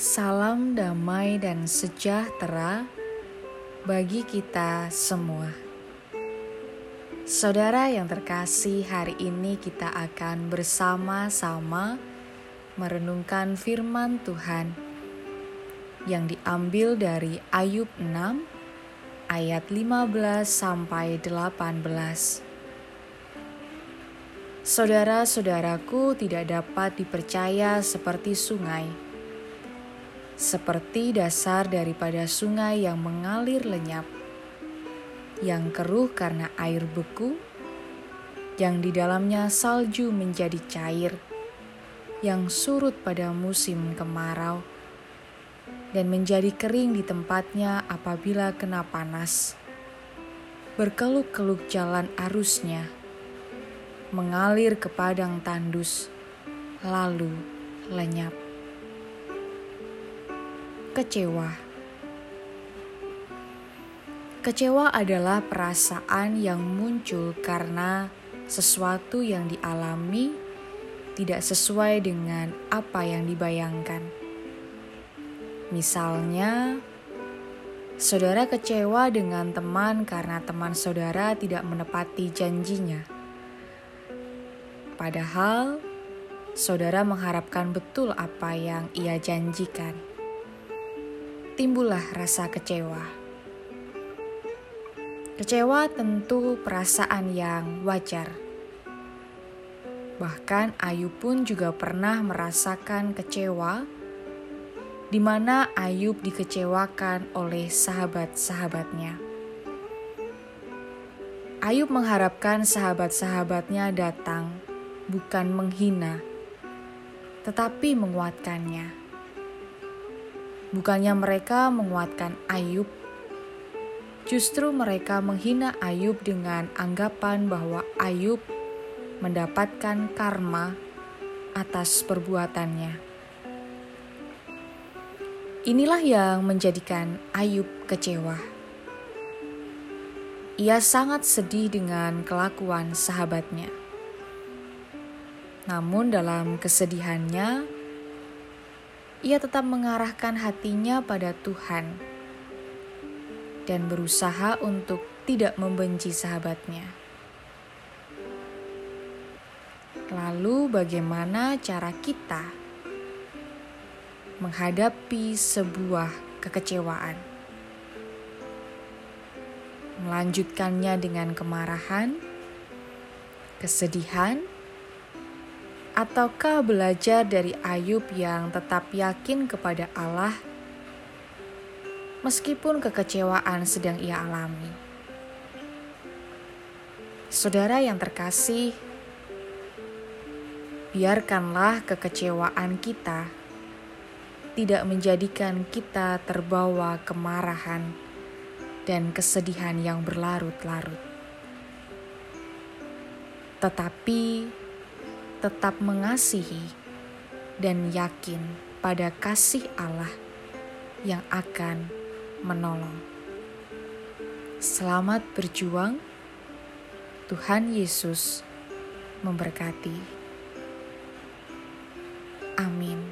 Salam damai dan sejahtera bagi kita semua. Saudara yang terkasih, hari ini kita akan bersama-sama merenungkan firman Tuhan yang diambil dari Ayub 6 ayat 15 sampai 18. Saudara-saudaraku tidak dapat dipercaya seperti sungai seperti dasar daripada sungai yang mengalir lenyap, yang keruh karena air beku, yang di dalamnya salju menjadi cair, yang surut pada musim kemarau, dan menjadi kering di tempatnya apabila kena panas. Berkeluk-keluk jalan arusnya, mengalir ke padang tandus, lalu lenyap kecewa. Kecewa adalah perasaan yang muncul karena sesuatu yang dialami tidak sesuai dengan apa yang dibayangkan. Misalnya, saudara kecewa dengan teman karena teman saudara tidak menepati janjinya. Padahal, saudara mengharapkan betul apa yang ia janjikan timbullah rasa kecewa. Kecewa tentu perasaan yang wajar. Bahkan Ayub pun juga pernah merasakan kecewa, di mana Ayub dikecewakan oleh sahabat-sahabatnya. Ayub mengharapkan sahabat-sahabatnya datang, bukan menghina, tetapi menguatkannya. Bukannya mereka menguatkan Ayub, justru mereka menghina Ayub dengan anggapan bahwa Ayub mendapatkan karma atas perbuatannya. Inilah yang menjadikan Ayub kecewa. Ia sangat sedih dengan kelakuan sahabatnya. Namun, dalam kesedihannya, ia tetap mengarahkan hatinya pada Tuhan dan berusaha untuk tidak membenci sahabatnya. Lalu, bagaimana cara kita menghadapi sebuah kekecewaan? Melanjutkannya dengan kemarahan, kesedihan, Ataukah belajar dari Ayub yang tetap yakin kepada Allah meskipun kekecewaan sedang ia alami? Saudara yang terkasih, biarkanlah kekecewaan kita tidak menjadikan kita terbawa kemarahan dan kesedihan yang berlarut-larut. Tetapi tetap mengasihi dan yakin pada kasih Allah yang akan menolong. Selamat berjuang, Tuhan Yesus memberkati. Amin.